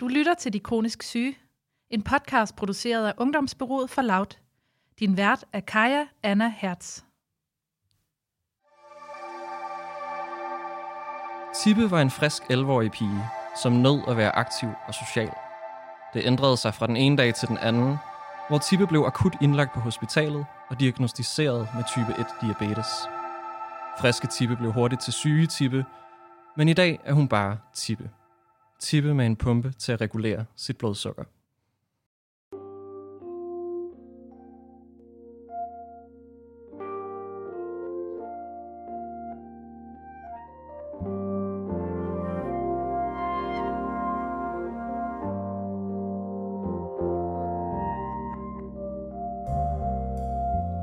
Du lytter til De Kronisk Syge, en podcast produceret af Ungdomsbyrået for Loud. Din vært er Kaja Anna Hertz. Tippe var en frisk 11-årig pige, som nød at være aktiv og social. Det ændrede sig fra den ene dag til den anden, hvor Tippe blev akut indlagt på hospitalet og diagnostiseret med type 1 diabetes. Friske Tippe blev hurtigt til syge Tippe, men i dag er hun bare Tippe. Tippe med en pumpe til at regulere sit blodsukker.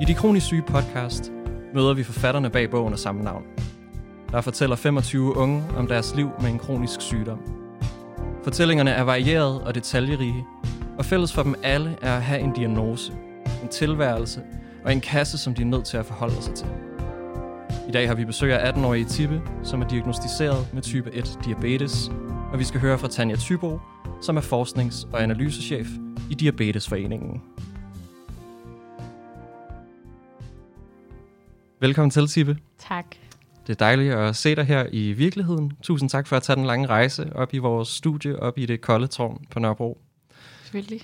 I De Kronisk Syge podcast møder vi forfatterne bag bogen af samme navn. Der fortæller 25 unge om deres liv med en kronisk sygdom. Fortællingerne er varierede og detaljerige, og fælles for dem alle er at have en diagnose, en tilværelse og en kasse, som de er nødt til at forholde sig til. I dag har vi besøg af 18-årige Tippe, som er diagnostiseret med type 1 diabetes, og vi skal høre fra Tanja Tybo, som er forsknings- og analysechef i Diabetesforeningen. Velkommen til, Tippe. Tak. Det er dejligt at se dig her i virkeligheden. Tusind tak for at tage den lange rejse op i vores studie, op i det kolde tårn på Nørrebro. Selvfølgelig.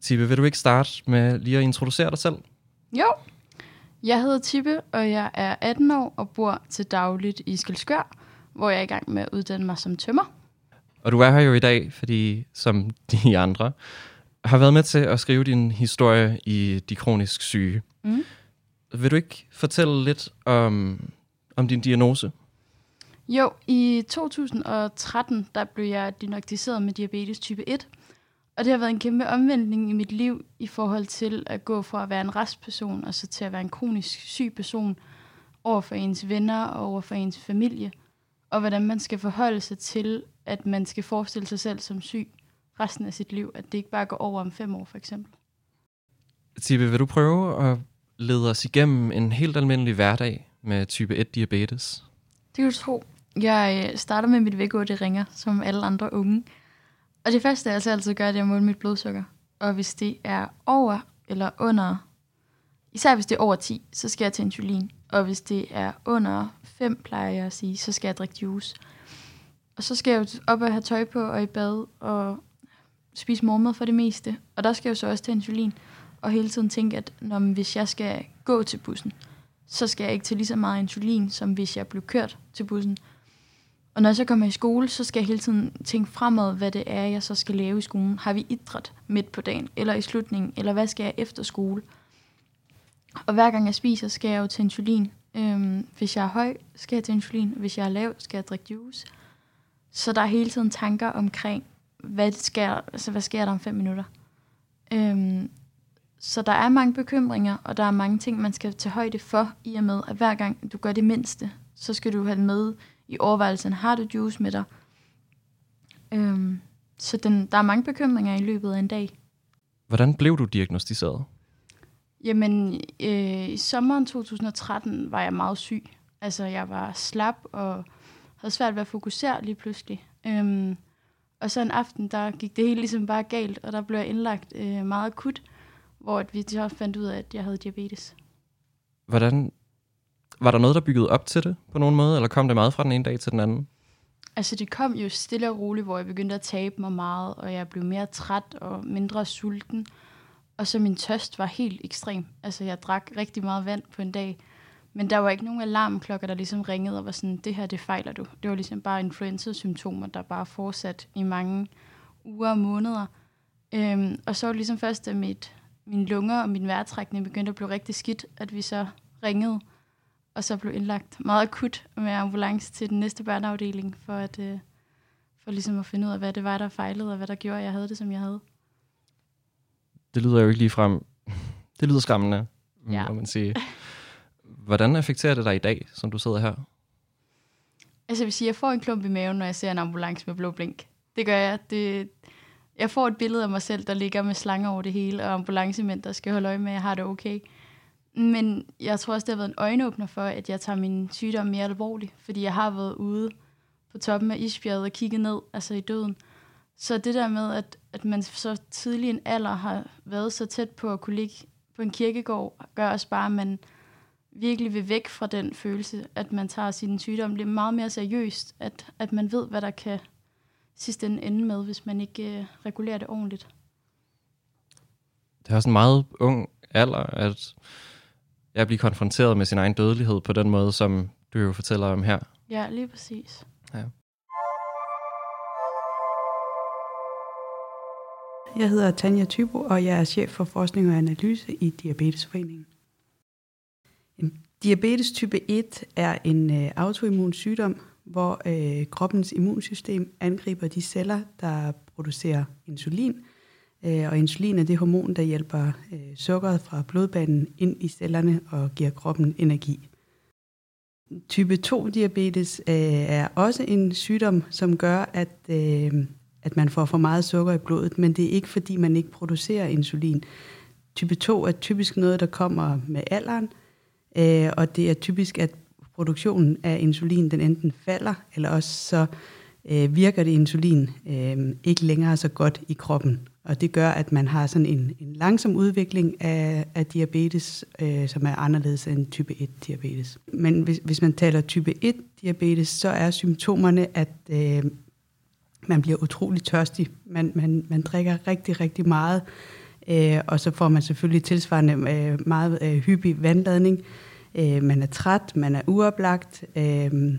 Tippe, vil du ikke starte med lige at introducere dig selv? Jo. Jeg hedder Tippe, og jeg er 18 år og bor til dagligt i Skelskør, hvor jeg er i gang med at uddanne mig som tømmer. Og du er her jo i dag, fordi som de andre har været med til at skrive din historie i De Kronisk Syge. Mm. Vil du ikke fortælle lidt om, om din diagnose? Jo, i 2013 der blev jeg diagnosticeret med diabetes type 1, og det har været en kæmpe omvendning i mit liv i forhold til at gå fra at være en restperson og så til at være en kronisk syg person over for ens venner og over for ens familie, og hvordan man skal forholde sig til, at man skal forestille sig selv som syg resten af sit liv, at det ikke bare går over om fem år for eksempel. Tippe, vil du prøve at lede os igennem en helt almindelig hverdag med type 1 diabetes? Det kan du tro. Jeg øh, starter med mit vækord, det ringer, som alle andre unge. Og det første, jeg altså altid gør, det er at måle mit blodsukker. Og hvis det er over eller under, især hvis det er over 10, så skal jeg til insulin. Og hvis det er under 5, plejer jeg at sige, så skal jeg drikke juice. Og så skal jeg jo op og have tøj på og i bad og spise morgenmad for det meste. Og der skal jeg jo så også til insulin. Og hele tiden tænke, at når, hvis jeg skal gå til bussen, så skal jeg ikke til lige så meget insulin, som hvis jeg blev kørt til bussen. Og når jeg så kommer i skole, så skal jeg hele tiden tænke fremad, hvad det er, jeg så skal lave i skolen. Har vi idræt midt på dagen, eller i slutningen, eller hvad skal jeg efter skole? Og hver gang jeg spiser, skal jeg jo til insulin. Øhm, hvis jeg er høj, skal jeg til insulin. Hvis jeg er lav, skal jeg drikke juice. Så der er hele tiden tanker omkring, hvad sker, altså, hvad sker der om fem minutter? Øhm, så der er mange bekymringer, og der er mange ting, man skal tage højde for, i og med, at hver gang du gør det mindste, så skal du have det med i overvejelsen, har du juice med dig? Øhm, så den, der er mange bekymringer i løbet af en dag. Hvordan blev du diagnostiseret? Jamen, øh, i sommeren 2013 var jeg meget syg. Altså, jeg var slap og havde svært ved at fokusere lige pludselig. Øhm, og så en aften, der gik det hele ligesom bare galt, og der blev jeg indlagt øh, meget akut, hvor at vi så fandt ud af, at jeg havde diabetes. Hvordan, var der noget, der byggede op til det på nogen måde, eller kom det meget fra den ene dag til den anden? Altså, det kom jo stille og roligt, hvor jeg begyndte at tabe mig meget, og jeg blev mere træt og mindre sulten. Og så min tørst var helt ekstrem. Altså, jeg drak rigtig meget vand på en dag, men der var ikke nogen alarmklokker, der ligesom ringede og var sådan, det her, det fejler du. Det var ligesom bare influenza-symptomer, der bare fortsat i mange uger og måneder. Øhm, og så var det ligesom først, at mit, mine lunger og min vejrtrækning begyndte at blive rigtig skidt, at vi så ringede, og så blev indlagt meget akut med ambulance til den næste børneafdeling, for at øh, for ligesom at finde ud af, hvad det var, der fejlede, og hvad der gjorde, at jeg havde det, som jeg havde. Det lyder jo ikke lige frem. Det lyder skræmmende, Ja. må man sige. Hvordan affekterer det dig i dag, som du sidder her? Altså jeg vil sige, jeg får en klump i maven, når jeg ser en ambulance med blå blink. Det gør jeg. Det, jeg får et billede af mig selv, der ligger med slanger over det hele, og ambulancemænd, der skal holde øje med, at jeg har det okay. Men jeg tror også, det har været en øjenåbner for, at jeg tager min sygdom mere alvorligt, fordi jeg har været ude på toppen af isbjerget og kigget ned, altså i døden. Så det der med, at, at man så tidlig en alder har været så tæt på at kunne ligge på en kirkegård, gør også bare, at man virkelig vil væk fra den følelse, at man tager sin sygdom. lidt meget mere seriøst, at, at man ved, hvad der kan sidste ende ende med, hvis man ikke øh, regulerer det ordentligt. Det er også en meget ung alder, at jeg bliver konfronteret med sin egen dødelighed på den måde, som du jo fortæller om her. Ja, lige præcis. Ja. Jeg hedder Tanja Tybo, og jeg er chef for forskning og analyse i Diabetesforeningen. Diabetes type 1 er en øh, autoimmun sygdom, hvor øh, kroppens immunsystem angriber de celler, der producerer insulin. Øh, og insulin er det hormon, der hjælper øh, sukkeret fra blodbanen ind i cellerne og giver kroppen energi. Type 2 diabetes øh, er også en sygdom, som gør, at, øh, at man får for meget sukker i blodet, men det er ikke fordi, man ikke producerer insulin. Type 2 er typisk noget, der kommer med alderen, øh, og det er typisk, at produktionen af insulin den enten falder, eller også så øh, virker det insulin øh, ikke længere så godt i kroppen. Og det gør, at man har sådan en, en langsom udvikling af, af diabetes, øh, som er anderledes end type 1-diabetes. Men hvis, hvis man taler type 1-diabetes, så er symptomerne, at øh, man bliver utrolig tørstig. Man, man, man drikker rigtig, rigtig meget, øh, og så får man selvfølgelig tilsvarende øh, meget øh, hyppig vandladning. Øh, Øh, man er træt, man er uoplagt, øh,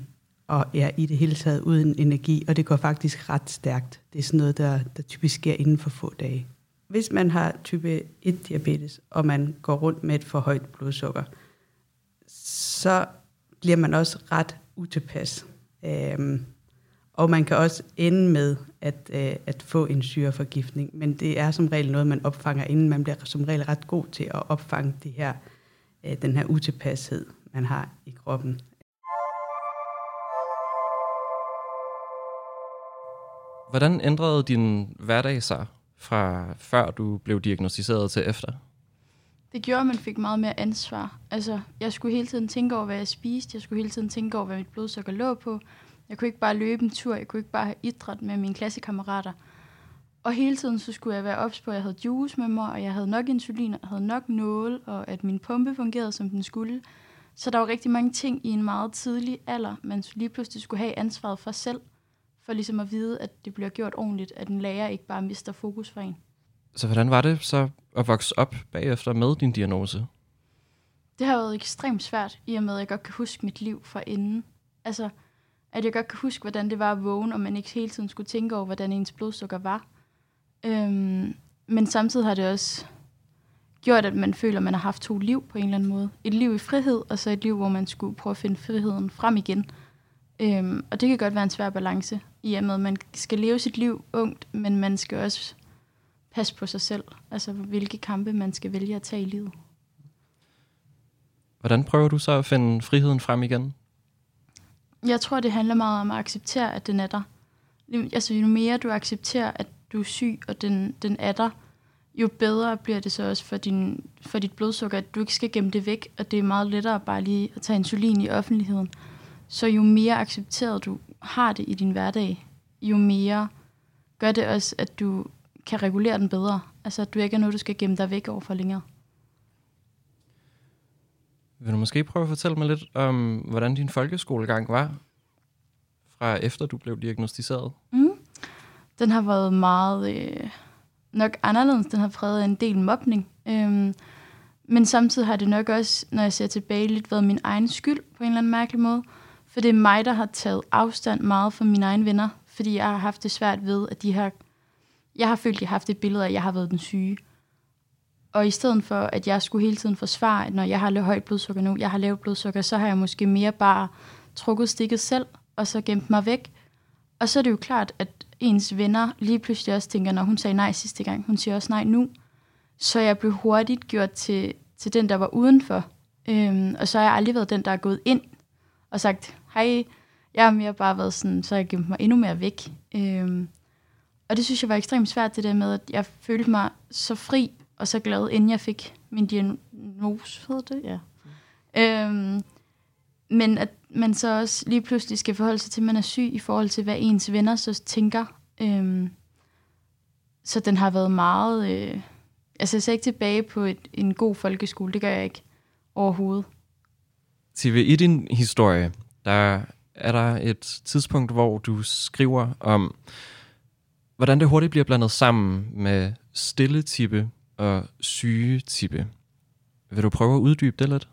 og er i det hele taget uden energi, og det går faktisk ret stærkt. Det er sådan noget, der, der typisk sker inden for få dage. Hvis man har type 1-diabetes, og man går rundt med et for højt blodsukker, så bliver man også ret utilpas. Øhm, og man kan også ende med at, øh, at få en syreforgiftning, men det er som regel noget, man opfanger, inden man bliver som regel ret god til at opfange det her, øh, den her utilpashed, man har i kroppen. Hvordan ændrede din hverdag sig fra før du blev diagnostiseret til efter? Det gjorde, at man fik meget mere ansvar. Altså, jeg skulle hele tiden tænke over, hvad jeg spiste. Jeg skulle hele tiden tænke over, hvad mit blodsukker lå på. Jeg kunne ikke bare løbe en tur. Jeg kunne ikke bare have idræt med mine klassekammerater. Og hele tiden så skulle jeg være ops på, at jeg havde juice med mig, og jeg havde nok insulin, og havde nok nåle, og at min pumpe fungerede, som den skulle. Så der var rigtig mange ting i en meget tidlig alder, man lige pludselig skulle have ansvaret for selv – for ligesom at vide, at det bliver gjort ordentligt, at en lærer ikke bare mister fokus for en. Så hvordan var det så at vokse op bagefter med din diagnose? Det har været ekstremt svært, i og med, at jeg godt kan huske mit liv fra inden. Altså, at jeg godt kan huske, hvordan det var at vågne, og man ikke hele tiden skulle tænke over, hvordan ens blodsukker var. Øhm, men samtidig har det også gjort, at man føler, at man har haft to liv på en eller anden måde. Et liv i frihed, og så et liv, hvor man skulle prøve at finde friheden frem igen. Øhm, og det kan godt være en svær balance, i og med, at man skal leve sit liv ungt, men man skal også passe på sig selv. Altså, hvilke kampe man skal vælge at tage i livet. Hvordan prøver du så at finde friheden frem igen? Jeg tror, det handler meget om at acceptere, at den er der. Altså, jo mere du accepterer, at du er syg, og den, den er der, jo bedre bliver det så også for, din, for dit blodsukker, at du ikke skal gemme det væk, og det er meget lettere bare lige at tage insulin i offentligheden. Så jo mere accepteret du har det i din hverdag, jo mere gør det også, at du kan regulere den bedre. Altså, at du ikke er noget, du skal gemme dig væk over for længere. Vil du måske prøve at fortælle mig lidt om, hvordan din folkeskolegang var, fra efter du blev diagnostiseret? Mm. Den har været meget øh, nok anderledes. Den har præget en del mobning. Øhm, men samtidig har det nok også, når jeg ser tilbage, lidt været min egen skyld på en eller anden mærkelig måde. For det er mig, der har taget afstand meget fra mine egne venner, fordi jeg har haft det svært ved, at de har... Jeg har følt, at jeg har haft et billede af, at jeg har været den syge. Og i stedet for, at jeg skulle hele tiden forsvare, at når jeg har højt blodsukker nu, jeg har lavt blodsukker, så har jeg måske mere bare trukket stikket selv, og så gemt mig væk. Og så er det jo klart, at ens venner lige pludselig også tænker, når hun sagde nej sidste gang, hun siger også nej nu. Så jeg blev hurtigt gjort til, til den, der var udenfor. Øhm, og så har jeg aldrig været den, der er gået ind og sagt, hej, jeg har mere bare været sådan, så jeg gemt mig endnu mere væk. Øhm, og det synes jeg var ekstremt svært, det der med, at jeg følte mig så fri og så glad, inden jeg fik min diagnose, hedder det, ja. Øhm, men at man så også lige pludselig skal forholde sig til, at man er syg i forhold til, hvad ens venner så tænker. Øhm, Så den har været meget... Øh, altså, jeg ser ikke tilbage på et, en god folkeskole. Det gør jeg ikke overhovedet. Tive, i din historie, der er der et tidspunkt, hvor du skriver om, hvordan det hurtigt bliver blandet sammen med stille tippe og syge tippe. Vil du prøve at uddybe det lidt?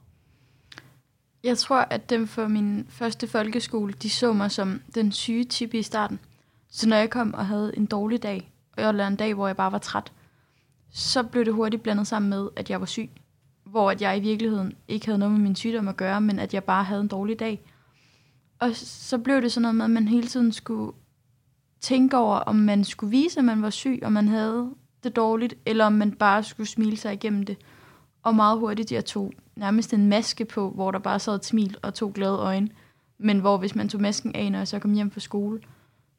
Jeg tror, at dem for min første folkeskole, de så mig som den syge type i starten. Så når jeg kom og havde en dårlig dag, eller en dag, hvor jeg bare var træt, så blev det hurtigt blandet sammen med, at jeg var syg. Hvor at jeg i virkeligheden ikke havde noget med min sygdom at gøre, men at jeg bare havde en dårlig dag. Og så blev det sådan noget med, at man hele tiden skulle tænke over, om man skulle vise, at man var syg, og man havde det dårligt, eller om man bare skulle smile sig igennem det. Og meget hurtigt, jeg tog nærmest en maske på, hvor der bare sad et smil og to glade øjne. Men hvor hvis man tog masken af, når jeg så kom hjem fra skole,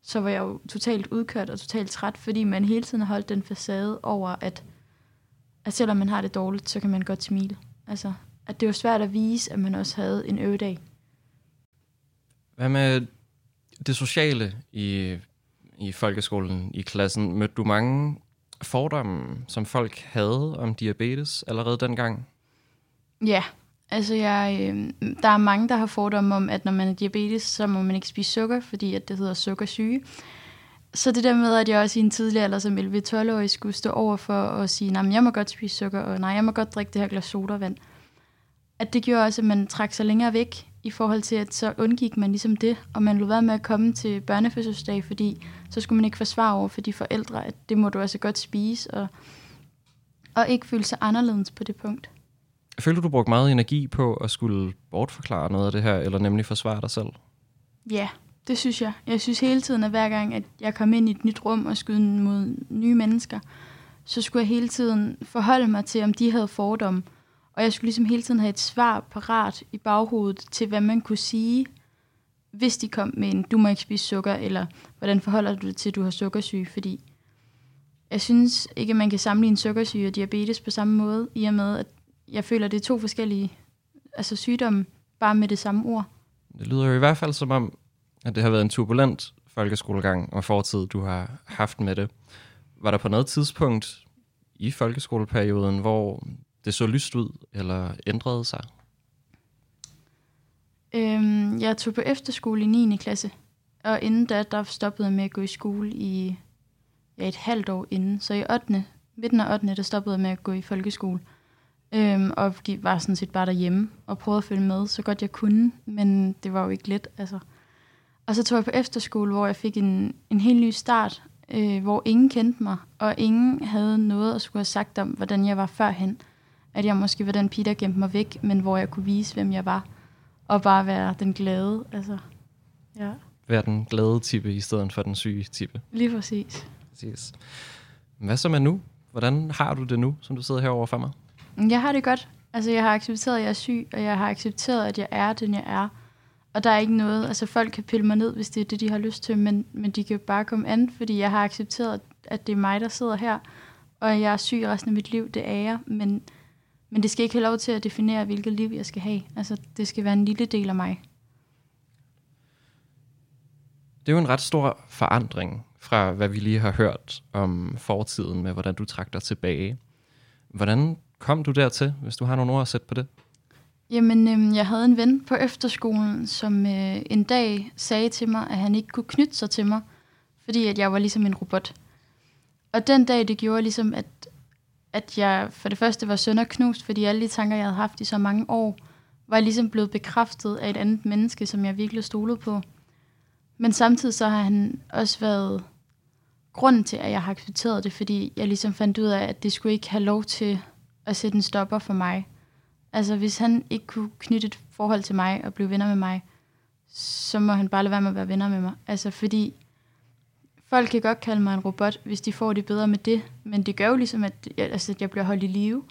så var jeg jo totalt udkørt og totalt træt, fordi man hele tiden har holdt den facade over, at, at selvom man har det dårligt, så kan man godt smile. Altså, at det var svært at vise, at man også havde en øvedag. Hvad med det sociale i, i folkeskolen, i klassen? Mødte du mange fordomme, som folk havde om diabetes allerede dengang? Ja, altså jeg, øh, der er mange, der har fordomme om, at når man er diabetes, så må man ikke spise sukker, fordi at det hedder sukkersyge. Så det der med, at jeg også i en tidlig alder som 11-12-årig skulle stå over for at sige, nej, jeg må godt spise sukker, og nej, jeg må godt drikke det her glas sodavand. At det gjorde også, at man trak sig længere væk i forhold til, at så undgik man ligesom det, og man lå være med at komme til børnefødselsdag, fordi så skulle man ikke forsvare over for de forældre, at det må du altså godt spise, og, og ikke føle sig anderledes på det punkt. Føler du, brugte meget energi på at skulle bortforklare noget af det her, eller nemlig forsvare dig selv? Ja, det synes jeg. Jeg synes hele tiden, at hver gang, at jeg kom ind i et nyt rum og skulle mod nye mennesker, så skulle jeg hele tiden forholde mig til, om de havde fordomme. Og jeg skulle ligesom hele tiden have et svar parat i baghovedet til, hvad man kunne sige, hvis de kom med en, du må ikke spise sukker, eller hvordan forholder du dig til, at du har sukkersyge, fordi jeg synes ikke, at man kan sammenligne sukkersyge og diabetes på samme måde, i og med, at jeg føler, at det er to forskellige altså sygdomme, bare med det samme ord. Det lyder jo i hvert fald som om, at det har været en turbulent folkeskolegang og fortid, du har haft med det. Var der på noget tidspunkt i folkeskoleperioden, hvor det så lyst ud, eller ændrede sig? Øhm, jeg tog på efterskole i 9. klasse, og inden da, der stoppede jeg med at gå i skole i ja, et halvt år inden. Så i 8. midten af 8. der stoppede jeg med at gå i folkeskole. Øhm, og var sådan set bare derhjemme og prøvede at følge med så godt jeg kunne, men det var jo ikke let. Altså. Og så tog jeg på efterskole, hvor jeg fik en, en helt ny start, øh, hvor ingen kendte mig, og ingen havde noget at skulle have sagt om, hvordan jeg var førhen. At jeg måske var den pige, der gemte mig væk, men hvor jeg kunne vise, hvem jeg var, og bare være den glade. Altså, ja. Være den glade type i stedet for den syge type. Lige præcis. præcis. Hvad så med nu? Hvordan har du det nu, som du sidder herovre for mig? Jeg har det godt. Altså, jeg har accepteret, at jeg er syg, og jeg har accepteret, at jeg er den, jeg er. Og der er ikke noget, altså folk kan pille mig ned, hvis det er det, de har lyst til, men, men de kan bare komme an, fordi jeg har accepteret, at det er mig, der sidder her, og jeg er syg resten af mit liv, det er jeg, men, men det skal ikke have lov til at definere, hvilket liv jeg skal have. Altså, det skal være en lille del af mig. Det er jo en ret stor forandring fra, hvad vi lige har hørt om fortiden med, hvordan du trak dig tilbage. Hvordan kom du dertil, hvis du har nogle ord at sætte på det? Jamen, øh, jeg havde en ven på efterskolen, som øh, en dag sagde til mig, at han ikke kunne knytte sig til mig, fordi at jeg var ligesom en robot. Og den dag, det gjorde ligesom, at, at jeg for det første var sønderknust, fordi alle de tanker, jeg havde haft i så mange år, var ligesom blevet bekræftet af et andet menneske, som jeg virkelig stolede på. Men samtidig så har han også været grunden til, at jeg har accepteret det, fordi jeg ligesom fandt ud af, at det skulle ikke have lov til at sætte en stopper for mig. Altså, hvis han ikke kunne knytte et forhold til mig og blive venner med mig, så må han bare lade være med at være venner med mig. Altså, fordi folk kan godt kalde mig en robot, hvis de får det bedre med det, men det gør jo ligesom, at jeg, altså, at jeg bliver holdt i live.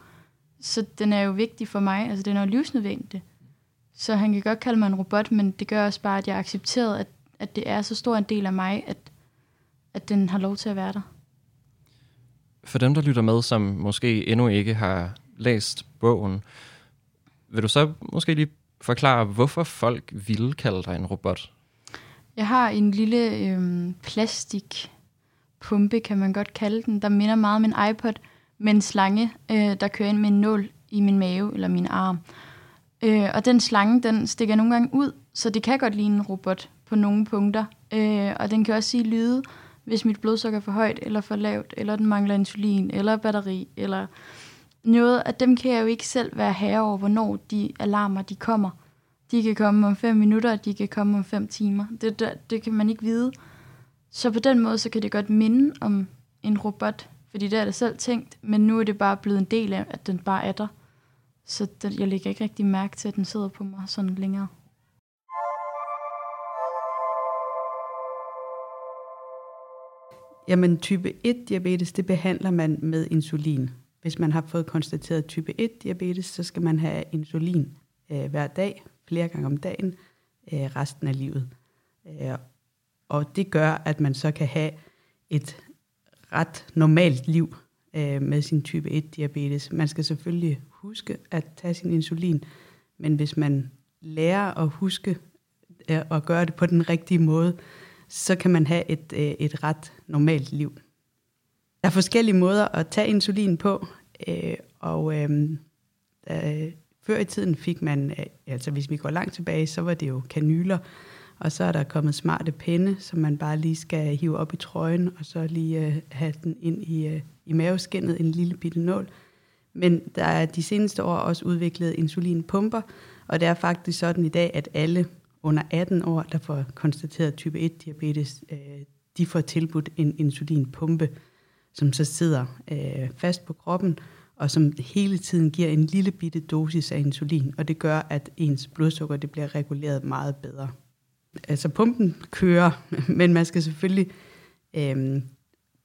Så den er jo vigtig for mig, altså den er jo livsnødvendig. Så han kan godt kalde mig en robot, men det gør også bare, at jeg har accepteret, at, at det er så stor en del af mig, at, at den har lov til at være der. For dem, der lytter med, som måske endnu ikke har læst bogen, vil du så måske lige forklare, hvorfor folk ville kalde dig en robot? Jeg har en lille øhm, plastik pumpe, kan man godt kalde den, der minder meget om en iPod, med en slange, øh, der kører ind med en nål i min mave eller min arm. Øh, og den slange, den stikker nogle gange ud, så det kan godt ligne en robot på nogle punkter. Øh, og den kan også sige lyde, hvis mit blodsukker er for højt eller for lavt, eller den mangler insulin, eller batteri, eller noget. At dem kan jeg jo ikke selv være herre over, hvornår de alarmer de kommer. De kan komme om fem minutter, de kan komme om fem timer. Det, det, det kan man ikke vide. Så på den måde, så kan det godt minde om en robot, fordi det er det selv tænkt, men nu er det bare blevet en del af, at den bare er der. Så den, jeg lægger ikke rigtig mærke til, at den sidder på mig sådan længere. Jamen, type 1-diabetes, det behandler man med insulin. Hvis man har fået konstateret type 1-diabetes, så skal man have insulin øh, hver dag, flere gange om dagen, øh, resten af livet. Øh, og det gør, at man så kan have et ret normalt liv øh, med sin type 1-diabetes. Man skal selvfølgelig huske at tage sin insulin, men hvis man lærer at huske øh, at gøre det på den rigtige måde, så kan man have et, øh, et ret normalt liv. Der er forskellige måder at tage insulin på, øh, og øh, øh, før i tiden fik man, øh, altså hvis vi går langt tilbage, så var det jo kanyler, og så er der kommet smarte pinde, som man bare lige skal hive op i trøjen, og så lige øh, have den ind i, øh, i maveskinnet, en lille bitte nål. Men der er de seneste år også udviklet insulinpumper, og det er faktisk sådan i dag, at alle under 18 år, der får konstateret type 1-diabetes, øh, de får tilbudt en insulinpumpe, som så sidder øh, fast på kroppen, og som hele tiden giver en lille bitte dosis af insulin, og det gør, at ens blodsukker det bliver reguleret meget bedre. Altså pumpen kører, men man skal selvfølgelig, øh,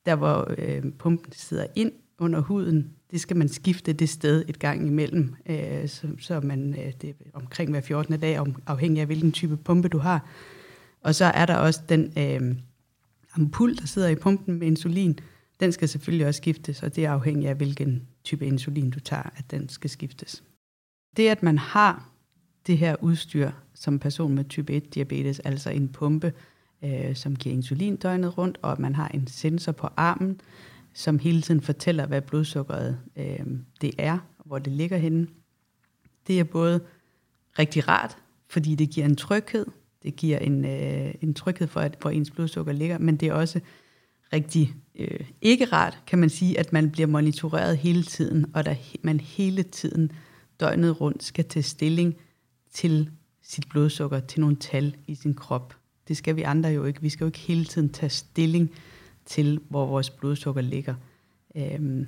der hvor øh, pumpen sidder ind under huden, det skal man skifte det sted et gang imellem, øh, så, så man øh, det er omkring hver 14. dag, afhængig af hvilken type pumpe du har. Og så er der også den øh, ampul, der sidder i pumpen med insulin. Den skal selvfølgelig også skiftes, og det er afhængigt af hvilken type insulin du tager, at den skal skiftes. Det, at man har det her udstyr som person med type 1-diabetes, altså en pumpe, øh, som giver insulin døgnet rundt, og at man har en sensor på armen, som hele tiden fortæller, hvad blodsukkeret øh, det er, hvor det ligger henne. Det er både rigtig rart, fordi det giver en tryghed, det giver en, øh, en tryghed for, at, hvor ens blodsukker ligger, men det er også rigtig øh, ikke rart, kan man sige, at man bliver monitoreret hele tiden, og der man hele tiden døgnet rundt skal tage stilling til sit blodsukker, til nogle tal i sin krop. Det skal vi andre jo ikke. Vi skal jo ikke hele tiden tage stilling til, hvor vores blodsukker ligger. Øhm,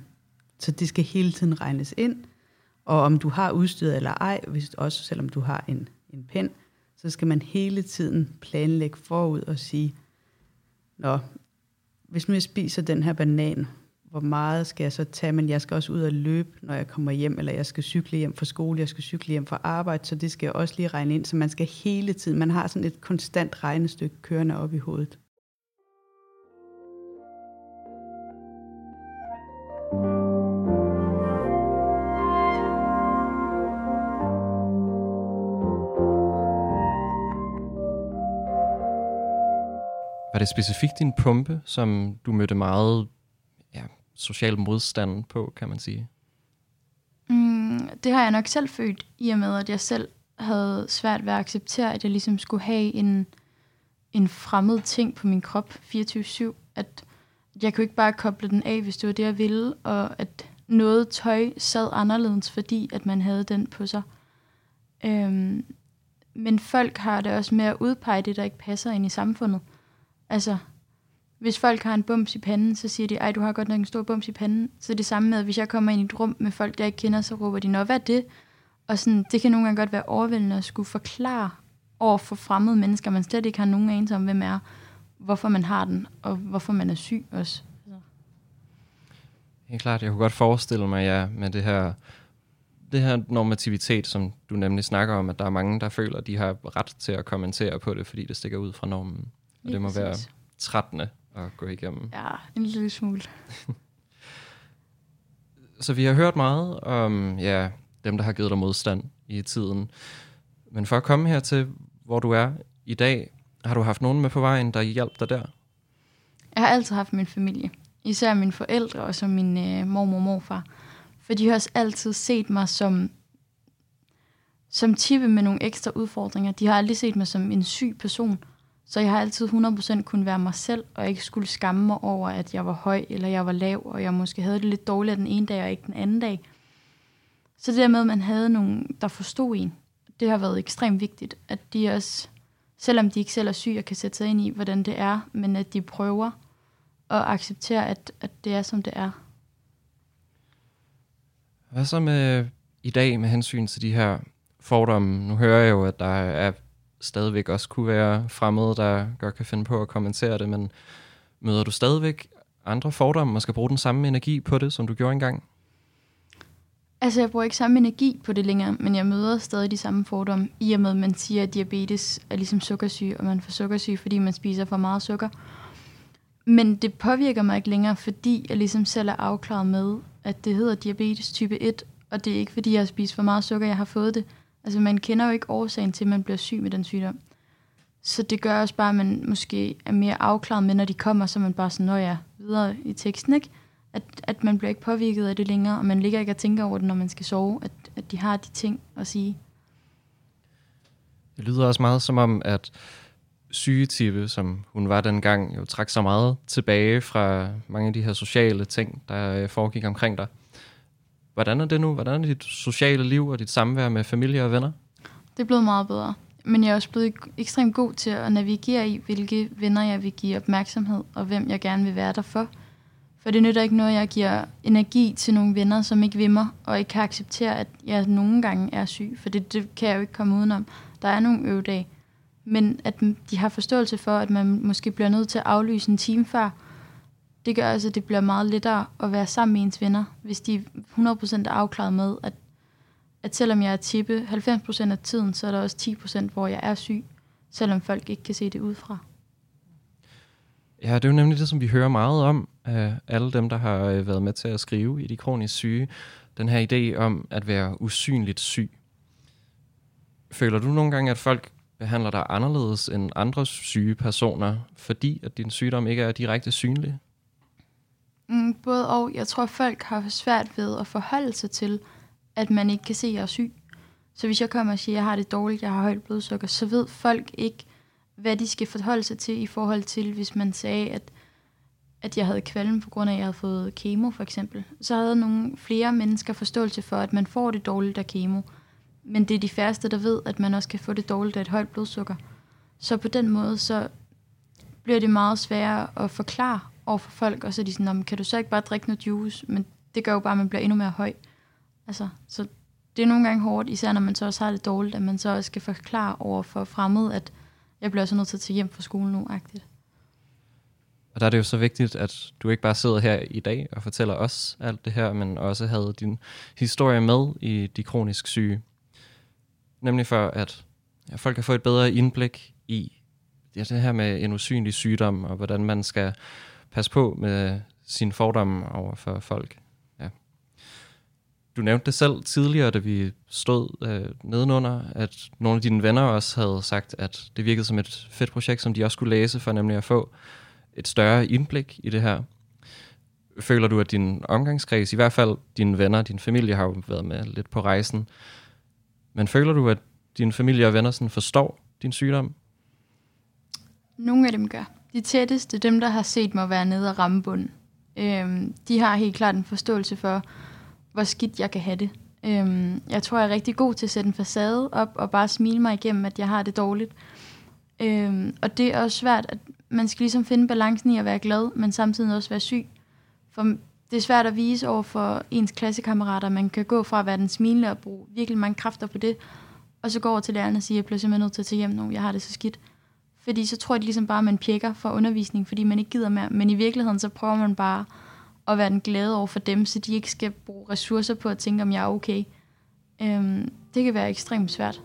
så det skal hele tiden regnes ind. Og om du har udstyret eller ej, hvis, også selvom du har en, en pen, så skal man hele tiden planlægge forud og sige, Nå, hvis nu jeg spiser den her banan, hvor meget skal jeg så tage, men jeg skal også ud og løbe, når jeg kommer hjem, eller jeg skal cykle hjem fra skole, jeg skal cykle hjem fra arbejde, så det skal jeg også lige regne ind, så man skal hele tiden, man har sådan et konstant regnestykke kørende op i hovedet. Det specifikt din pumpe, som du mødte meget ja, social modstand på, kan man sige? Mm, det har jeg nok selv følt, i og med, at jeg selv havde svært ved at acceptere, at jeg ligesom skulle have en, en fremmed ting på min krop 24-7. At jeg kunne ikke bare koble den af, hvis det var det, jeg ville, og at noget tøj sad anderledes, fordi at man havde den på sig. Øhm, men folk har det også med at udpege det, der ikke passer ind i samfundet. Altså, hvis folk har en bums i panden, så siger de, ej, du har godt nok en stor bums i panden. Så det samme med, at hvis jeg kommer ind i et rum med folk, jeg ikke kender, så råber de, nå, hvad er det? Og sådan, det kan nogle gange godt være overvældende at skulle forklare over for fremmede mennesker, man slet ikke har nogen anelse om, hvem er, hvorfor man har den, og hvorfor man er syg også. Helt klart, jeg kunne godt forestille mig, ja, med det her, det her normativitet, som du nemlig snakker om, at der er mange, der føler, at de har ret til at kommentere på det, fordi det stikker ud fra normen. Og det må præcis. være trættende at gå igennem. Ja, en lille smule. så vi har hørt meget om ja, dem, der har givet dig modstand i tiden. Men for at komme her til, hvor du er i dag, har du haft nogen med på vejen, der hjalp dig der? Jeg har altid haft min familie. Især mine forældre og så min øh, mormor og morfar. For de har også altid set mig som, som type med nogle ekstra udfordringer. De har aldrig set mig som en syg person. Så jeg har altid 100% kunne være mig selv, og ikke skulle skamme mig over, at jeg var høj, eller jeg var lav, og jeg måske havde det lidt dårligt den ene dag, og ikke den anden dag. Så det der med, at man havde nogen, der forstod en, det har været ekstremt vigtigt, at de også, selvom de ikke selv er syge, og kan sætte sig ind i, hvordan det er, men at de prøver at acceptere, at, at det er, som det er. Hvad så med i dag med hensyn til de her fordomme? Nu hører jeg jo, at der er stadigvæk også kunne være fremmede, der godt kan finde på at kommentere det, men møder du stadigvæk andre fordomme og skal bruge den samme energi på det, som du gjorde engang? Altså, jeg bruger ikke samme energi på det længere, men jeg møder stadig de samme fordomme, i og med, at man siger, at diabetes er ligesom sukkersyge, og man får sukkersyge, fordi man spiser for meget sukker. Men det påvirker mig ikke længere, fordi jeg ligesom selv er afklaret med, at det hedder diabetes type 1, og det er ikke, fordi jeg har spist for meget sukker, jeg har fået det. Altså, man kender jo ikke årsagen til, at man bliver syg med den sygdom. Så det gør også bare, at man måske er mere afklaret med, når de kommer, så man bare sådan, når jeg videre i teksten, ikke? At, at man bliver ikke påvirket af det længere, og man ligger ikke og tænker over det, når man skal sove, at, at de har de ting at sige. Det lyder også meget som om, at sygetippe, som hun var dengang, jo trak så meget tilbage fra mange af de her sociale ting, der øh, foregik omkring dig. Hvordan er det nu? Hvordan er dit sociale liv og dit samvær med familie og venner? Det er blevet meget bedre. Men jeg er også blevet ekstremt god til at navigere i, hvilke venner jeg vil give opmærksomhed, og hvem jeg gerne vil være der for. For det nytter ikke noget, jeg giver energi til nogle venner, som ikke vil mig, og ikke kan acceptere, at jeg nogle gange er syg. For det, det kan jeg jo ikke komme udenom. Der er nogle øvedage. Men at de har forståelse for, at man måske bliver nødt til at aflyse en time før, det gør altså, at det bliver meget lettere at være sammen med ens venner, hvis de 100% er afklaret med, at, at selvom jeg er tippe 90% af tiden, så er der også 10%, hvor jeg er syg, selvom folk ikke kan se det udefra. Ja, det er jo nemlig det, som vi hører meget om af alle dem, der har øh, været med til at skrive i De Kronisk Syge. Den her idé om at være usynligt syg. Føler du nogle gange, at folk behandler dig anderledes end andre syge personer, fordi at din sygdom ikke er direkte synlig? Mm, både og. Jeg tror, folk har svært ved at forholde sig til, at man ikke kan se, at jeg er syg. Så hvis jeg kommer og siger, at jeg har det dårligt, jeg har højt blodsukker, så ved folk ikke, hvad de skal forholde sig til i forhold til, hvis man sagde, at, at jeg havde kvalm på grund af, at jeg havde fået kemo for eksempel. Så havde nogle flere mennesker forståelse for, at man får det dårligt af kemo. Men det er de færreste, der ved, at man også kan få det dårligt af et højt blodsukker. Så på den måde, så bliver det meget sværere at forklare over for folk, og så er de sådan, kan du så ikke bare drikke noget juice? Men det gør jo bare, at man bliver endnu mere høj. Altså, så det er nogle gange hårdt, især når man så også har det dårligt, at man så også skal forklare over for fremmede, at jeg bliver så nødt til at tage hjem fra skolen nu, agtigt. Og der er det jo så vigtigt, at du ikke bare sidder her i dag og fortæller os alt det her, men også havde din historie med i De Kronisk Syge. Nemlig for, at ja, folk kan få et bedre indblik i ja, det her med en usynlig sygdom, og hvordan man skal passe på med sine fordomme over for folk. Ja. Du nævnte det selv tidligere, da vi stod øh, nedenunder, at nogle af dine venner også havde sagt, at det virkede som et fedt projekt, som de også skulle læse, for nemlig at få et større indblik i det her. Føler du, at din omgangskreds, i hvert fald dine venner, din familie har jo været med lidt på rejsen, men føler du, at din familie og venner sådan forstår din sygdom? Nogle af dem gør. De tætteste, dem der har set mig være nede og ramme bunden, øhm, de har helt klart en forståelse for, hvor skidt jeg kan have det. Øhm, jeg tror, jeg er rigtig god til at sætte en facade op og bare smile mig igennem, at jeg har det dårligt. Øhm, og det er også svært, at man skal ligesom finde balancen i at være glad, men samtidig også være syg. For det er svært at vise over for ens klassekammerater, man kan gå fra at være den smilende og bruge virkelig mange kræfter på det, og så gå over til lærerne og sige, at jeg bliver simpelthen nødt til at tage hjem nu, jeg har det så skidt. Fordi så tror jeg ligesom bare, at man pjekker for undervisning, fordi man ikke gider mere. Men i virkeligheden, så prøver man bare at være den glade over for dem, så de ikke skal bruge ressourcer på at tænke, om jeg er okay. Øhm, det kan være ekstremt svært.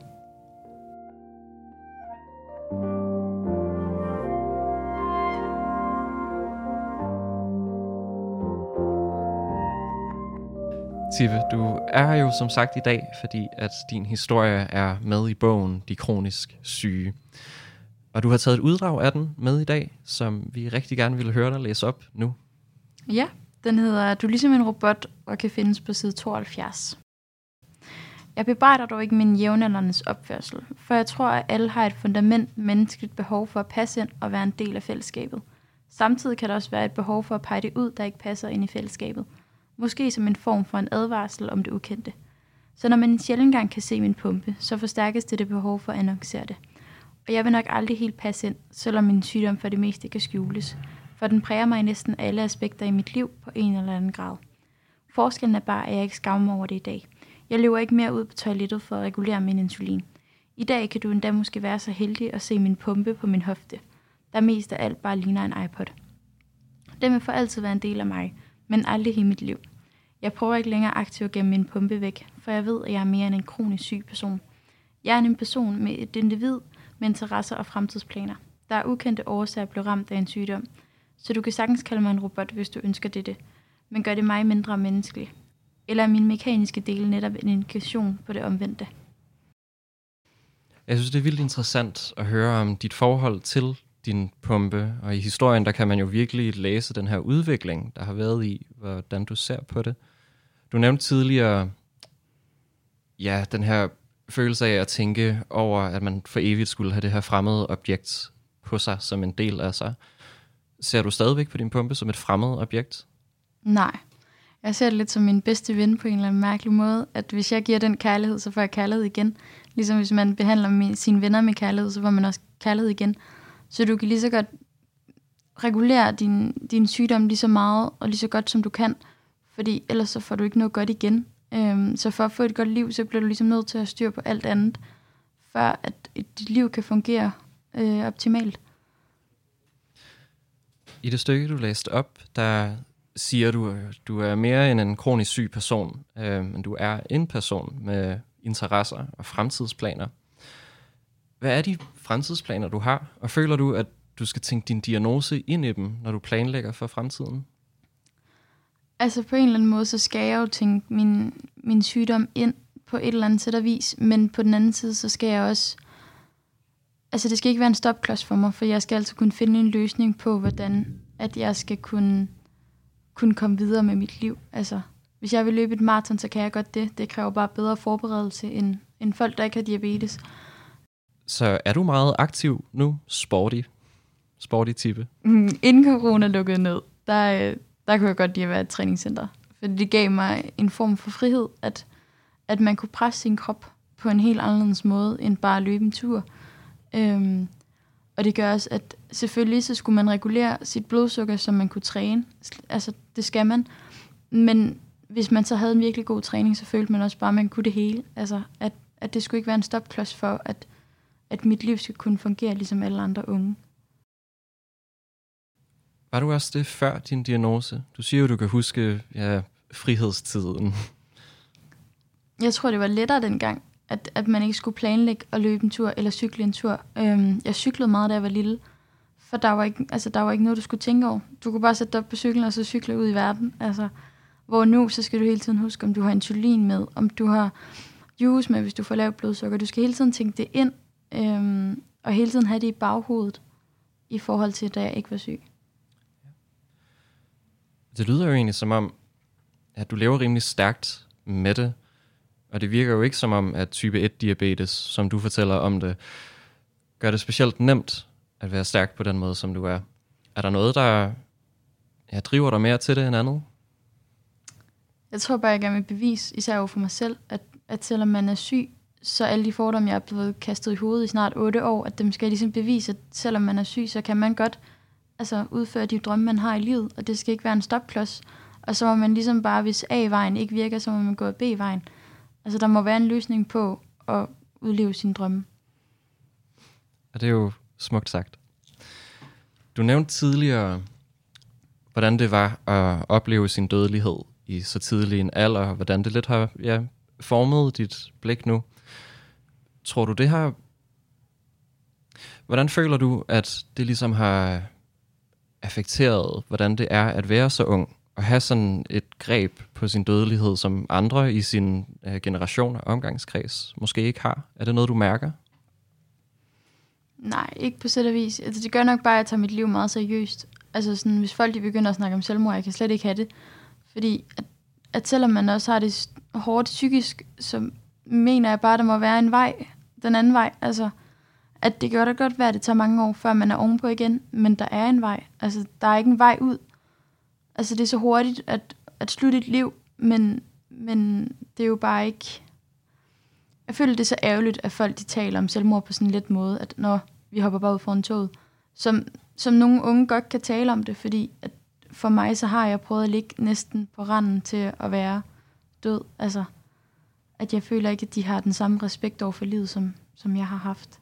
Tive, du er her jo som sagt i dag, fordi at din historie er med i bogen De Kronisk Syge. Og du har taget et uddrag af den med i dag, som vi rigtig gerne ville høre dig læse op nu. Ja, den hedder Du er ligesom en robot og kan findes på side 72. Jeg bebrejder dog ikke min jævnaldernes opførsel, for jeg tror, at alle har et fundament menneskeligt behov for at passe ind og være en del af fællesskabet. Samtidig kan der også være et behov for at pege det ud, der ikke passer ind i fællesskabet. Måske som en form for en advarsel om det ukendte. Så når man en sjældent gang kan se min pumpe, så forstærkes det det behov for at annoncere det. Og jeg vil nok aldrig helt passe ind, selvom min sygdom for det meste kan skjules, for den præger mig i næsten alle aspekter i mit liv på en eller anden grad. Forskellen er bare, at jeg ikke skammer over det i dag. Jeg løber ikke mere ud på toilettet for at regulere min insulin. I dag kan du endda måske være så heldig at se min pumpe på min hofte, der mest af alt bare ligner en iPod. Den vil for altid være en del af mig, men aldrig i mit liv. Jeg prøver ikke længere aktivt gemme min pumpe væk, for jeg ved, at jeg er mere end en kronisk syg person. Jeg er en person med et individ med interesser og fremtidsplaner. Der er ukendte årsager at blive ramt af en sygdom, så du kan sagtens kalde mig en robot, hvis du ønsker dette, men gør det mig mindre menneskelig. Eller er min mekaniske del netop en indikation på det omvendte? Jeg synes, det er vildt interessant at høre om dit forhold til din pumpe, og i historien, der kan man jo virkelig læse den her udvikling, der har været i, hvordan du ser på det. Du nævnte tidligere, ja, den her følelse af at tænke over, at man for evigt skulle have det her fremmede objekt på sig som en del af sig. Ser du stadigvæk på din pumpe som et fremmed objekt? Nej. Jeg ser det lidt som min bedste ven på en eller anden mærkelig måde, at hvis jeg giver den kærlighed, så får jeg kærlighed igen. Ligesom hvis man behandler sine venner med kærlighed, så får man også kærlighed igen. Så du kan lige så godt regulere din, din sygdom lige så meget og lige så godt, som du kan, fordi ellers så får du ikke noget godt igen. Øhm, så for at få et godt liv, så bliver du ligesom nødt til at styre på alt andet, før at dit liv kan fungere øh, optimalt. I det stykke, du læste op, der siger du, at du er mere end en kronisk syg person, øh, men du er en person med interesser og fremtidsplaner. Hvad er de fremtidsplaner, du har? Og føler du, at du skal tænke din diagnose ind i dem, når du planlægger for fremtiden? Altså på en eller anden måde, så skal jeg jo tænke min, min sygdom ind på et eller andet sæt vis, men på den anden side, så skal jeg også... Altså det skal ikke være en stopklods for mig, for jeg skal altså kunne finde en løsning på, hvordan at jeg skal kunne, kunne komme videre med mit liv. Altså hvis jeg vil løbe et maraton, så kan jeg godt det. Det kræver bare bedre forberedelse end, end folk, der ikke har diabetes. Så er du meget aktiv nu? Sporty? Sporty type? Mm, inden corona lukkede ned, der, øh, der kunne jeg godt lide at være et træningscenter. For det gav mig en form for frihed, at, at man kunne presse sin krop på en helt anderledes måde, end bare at løbe en tur. Øhm, og det gør også, at selvfølgelig så skulle man regulere sit blodsukker, så man kunne træne. Altså, det skal man. Men hvis man så havde en virkelig god træning, så følte man også bare, at man kunne det hele. Altså, at, at det skulle ikke være en stopklods for, at, at mit liv skulle kunne fungere ligesom alle andre unge. Var du også det før din diagnose? Du siger jo, du kan huske ja, frihedstiden. Jeg tror, det var lettere dengang, at, at man ikke skulle planlægge at løbe en tur eller cykle en tur. Øhm, jeg cyklede meget, da jeg var lille, for der var, ikke, altså, der var ikke noget, du skulle tænke over. Du kunne bare sætte dig op på cyklen og så cykle ud i verden. Altså, hvor nu, så skal du hele tiden huske, om du har insulin med, om du har juice med, hvis du får lavt blodsukker. Du skal hele tiden tænke det ind, øhm, og hele tiden have det i baghovedet, i forhold til, da jeg ikke var syg. Det lyder jo egentlig som om, at du lever rimelig stærkt med det, og det virker jo ikke som om, at type 1-diabetes, som du fortæller om det, gør det specielt nemt at være stærk på den måde, som du er. Er der noget, der ja, driver dig mere til det end andet? Jeg tror bare, jeg gerne vil bevise, især over for mig selv, at, at selvom man er syg, så alle de fordomme, jeg er blevet kastet i hovedet i snart 8 år, at dem skal jeg ligesom bevise, at selvom man er syg, så kan man godt altså, udføre de drømme, man har i livet, og det skal ikke være en stopklods. Og så må man ligesom bare, hvis A-vejen ikke virker, så må man gå B-vejen. Altså, der må være en løsning på at udleve sine drømme. Og det er jo smukt sagt. Du nævnte tidligere, hvordan det var at opleve sin dødelighed i så tidlig en alder, og hvordan det lidt har ja, formet dit blik nu. Tror du, det har... Hvordan føler du, at det ligesom har affekteret, hvordan det er at være så ung, og have sådan et greb på sin dødelighed, som andre i sin øh, generation og omgangskreds måske ikke har? Er det noget, du mærker? Nej, ikke på sæt og vis. Altså, det gør nok bare, at jeg tager mit liv meget seriøst. Altså, sådan, hvis folk de begynder at snakke om selvmord, jeg kan slet ikke have det. Fordi at, at selvom man også har det hårdt psykisk, så mener jeg bare, at der må være en vej, den anden vej. Altså, at det gør da godt være, at det tager mange år, før man er ovenpå igen, men der er en vej. Altså, der er ikke en vej ud. Altså, det er så hurtigt at, at slutte et liv, men, men det er jo bare ikke... Jeg føler, det er så ærgerligt, at folk de taler om selvmord på sådan en let måde, at når vi hopper bare ud foran toget, som, som nogle unge godt kan tale om det, fordi at for mig, så har jeg prøvet at ligge næsten på randen til at være død. Altså, at jeg føler ikke, at de har den samme respekt over for livet, som, som jeg har haft.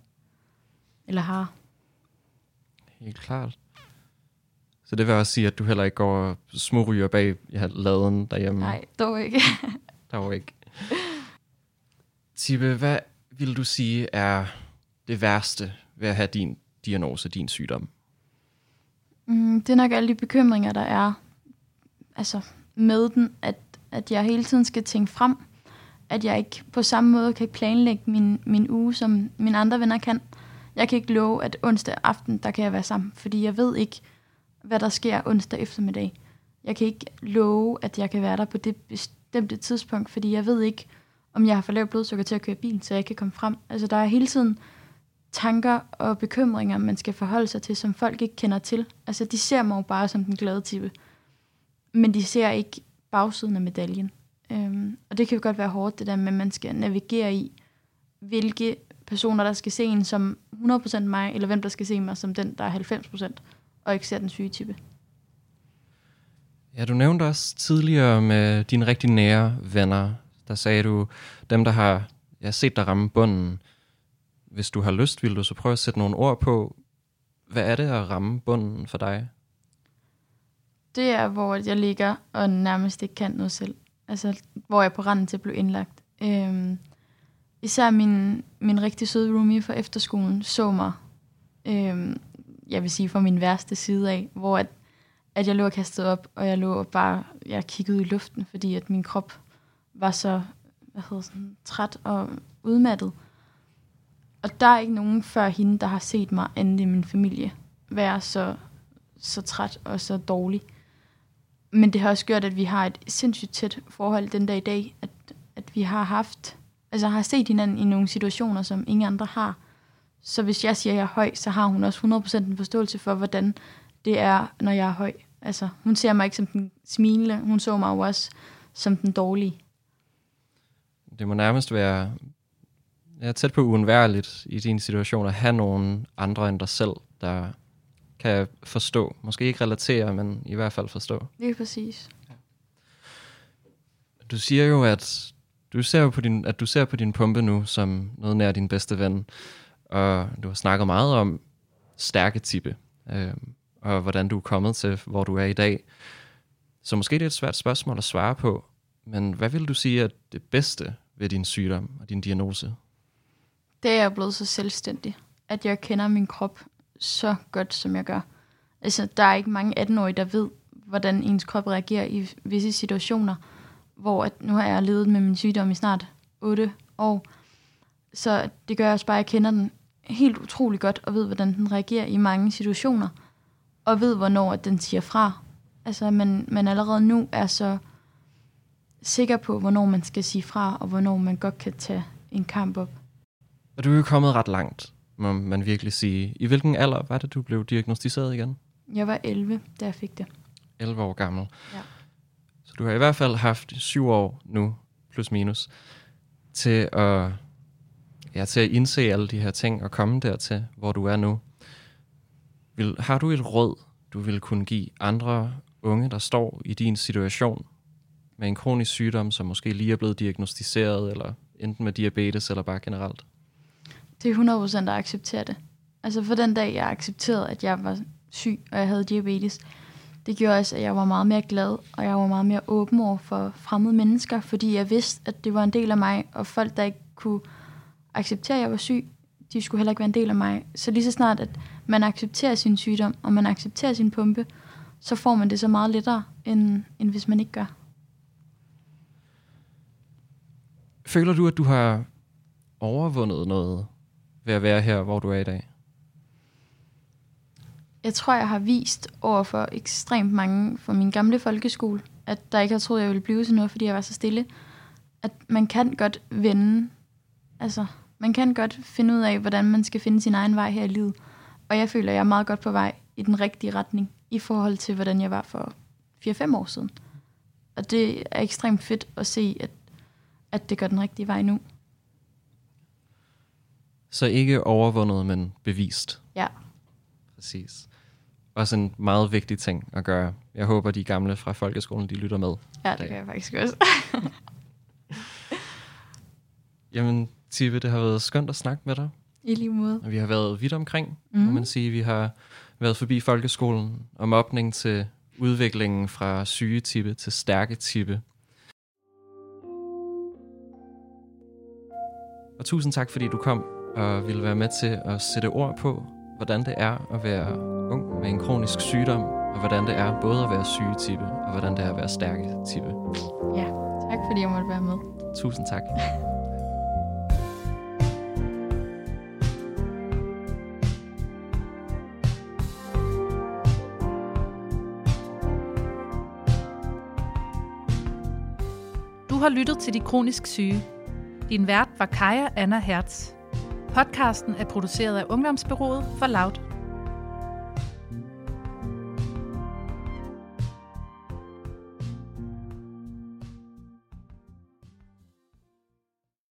Eller har. Helt klart. Så det vil også sige, at du heller ikke går og smugryger bag ja, laden derhjemme? Nej, dog ikke. dog ikke. Tibbe, hvad vil du sige er det værste ved at have din diagnose, din sygdom? Mm, det er nok alle de bekymringer, der er altså, med den, at, at jeg hele tiden skal tænke frem, at jeg ikke på samme måde kan planlægge min, min uge, som mine andre venner kan. Jeg kan ikke love, at onsdag aften, der kan jeg være sammen, fordi jeg ved ikke, hvad der sker onsdag eftermiddag. Jeg kan ikke love, at jeg kan være der på det bestemte tidspunkt, fordi jeg ved ikke, om jeg har for lavt blodsukker til at køre bil, så jeg kan komme frem. Altså, der er hele tiden tanker og bekymringer, man skal forholde sig til, som folk ikke kender til. Altså, de ser mig jo bare som den glade type. Men de ser ikke bagsiden af medaljen. Øhm, og det kan jo godt være hårdt, det der med, at man skal navigere i, hvilke personer, der skal se en som 100% mig, eller hvem der skal se mig som den, der er 90%, og ikke ser den syge type. Ja, du nævnte også tidligere med dine rigtig nære venner, der sagde du, dem der har ja, set dig ramme bunden, hvis du har lyst, vil du så prøve at sætte nogle ord på, hvad er det at ramme bunden for dig? Det er, hvor jeg ligger og nærmest ikke kan noget selv. Altså, hvor jeg er på randen til at blive indlagt. Øhm, især min, min rigtig søde roomie fra efterskolen så mig, øhm, jeg vil sige fra min værste side af, hvor at, at jeg lå kastet op, og jeg lå bare, jeg kiggede i luften, fordi at min krop var så hvad hedder sådan, træt og udmattet. Og der er ikke nogen før hende, der har set mig, andet i min familie, være så, så træt og så dårlig. Men det har også gjort, at vi har et sindssygt tæt forhold den dag i dag, at, at vi har haft, altså har set hinanden i nogle situationer, som ingen andre har. Så hvis jeg siger, at jeg er høj, så har hun også 100% en forståelse for, hvordan det er, når jeg er høj. Altså, hun ser mig ikke som den smilende, hun så mig jo også som den dårlige. Det må nærmest være ja, tæt på uundværligt i din situation at have nogen andre end dig selv, der kan forstå. Måske ikke relatere, men i hvert fald forstå. Det er præcis. Du siger jo, at du ser jo på din, at du ser på din pumpe nu som noget nær din bedste ven, og du har snakket meget om stærke type, øh, og hvordan du er kommet til, hvor du er i dag. Så måske det er et svært spørgsmål at svare på, men hvad vil du sige er det bedste ved din sygdom og din diagnose? Det er jeg blevet så selvstændig, at jeg kender min krop så godt, som jeg gør. Altså, der er ikke mange 18-årige, der ved, hvordan ens krop reagerer i visse situationer, hvor at nu har jeg levet med min sygdom i snart 8 år. Så det gør også bare, at jeg kender den helt utrolig godt, og ved, hvordan den reagerer i mange situationer, og ved, hvornår den siger fra. Altså, man, man allerede nu er så sikker på, hvornår man skal sige fra, og hvornår man godt kan tage en kamp op. Og du er jo kommet ret langt, må man virkelig sige. I hvilken alder var det, du blev diagnostiseret igen? Jeg var 11, da jeg fik det. 11 år gammel. Ja. Så du har i hvert fald haft syv år nu, plus minus, til at, ja, til at indse alle de her ting og komme dertil, hvor du er nu. Vil, har du et råd, du vil kunne give andre unge, der står i din situation med en kronisk sygdom, som måske lige er blevet diagnostiseret, eller enten med diabetes eller bare generelt? Det er 100% at acceptere det. Altså for den dag, jeg accepterede, at jeg var syg, og jeg havde diabetes, det gjorde også, at jeg var meget mere glad, og jeg var meget mere åben over for fremmede mennesker, fordi jeg vidste, at det var en del af mig, og folk, der ikke kunne acceptere, at jeg var syg, de skulle heller ikke være en del af mig. Så lige så snart, at man accepterer sin sygdom, og man accepterer sin pumpe, så får man det så meget lettere, end, end hvis man ikke gør. Føler du, at du har overvundet noget ved at være her, hvor du er i dag? Jeg tror, jeg har vist over for ekstremt mange fra min gamle folkeskole, at der ikke har troet, jeg ville blive sådan noget, fordi jeg var så stille. At man kan godt vende, altså man kan godt finde ud af, hvordan man skal finde sin egen vej her i livet. Og jeg føler, at jeg er meget godt på vej i den rigtige retning, i forhold til, hvordan jeg var for 4-5 år siden. Og det er ekstremt fedt at se, at, at det går den rigtige vej nu. Så ikke overvundet, men bevist. Ja. Præcis. Også en meget vigtig ting at gøre. Jeg håber, de gamle fra folkeskolen, de lytter med. Ja, det gør jeg faktisk også. Jamen, Tippe, det har været skønt at snakke med dig. I lige måde. Vi har været vidt omkring, mm. Mhm. må man sige. Vi har været forbi folkeskolen om opning til udviklingen fra syge tippe til stærke tippe. Og tusind tak, fordi du kom og ville være med til at sætte ord på, hvordan det er at være med en kronisk sygdom, og hvordan det er både at være syge tippe, og hvordan det er at være stærke tippe. Ja, tak fordi jeg måtte være med. Tusind tak. Du har lyttet til De Kronisk Syge. Din vært var Kaja Anna Hertz. Podcasten er produceret af Ungdomsbyrået for Loud.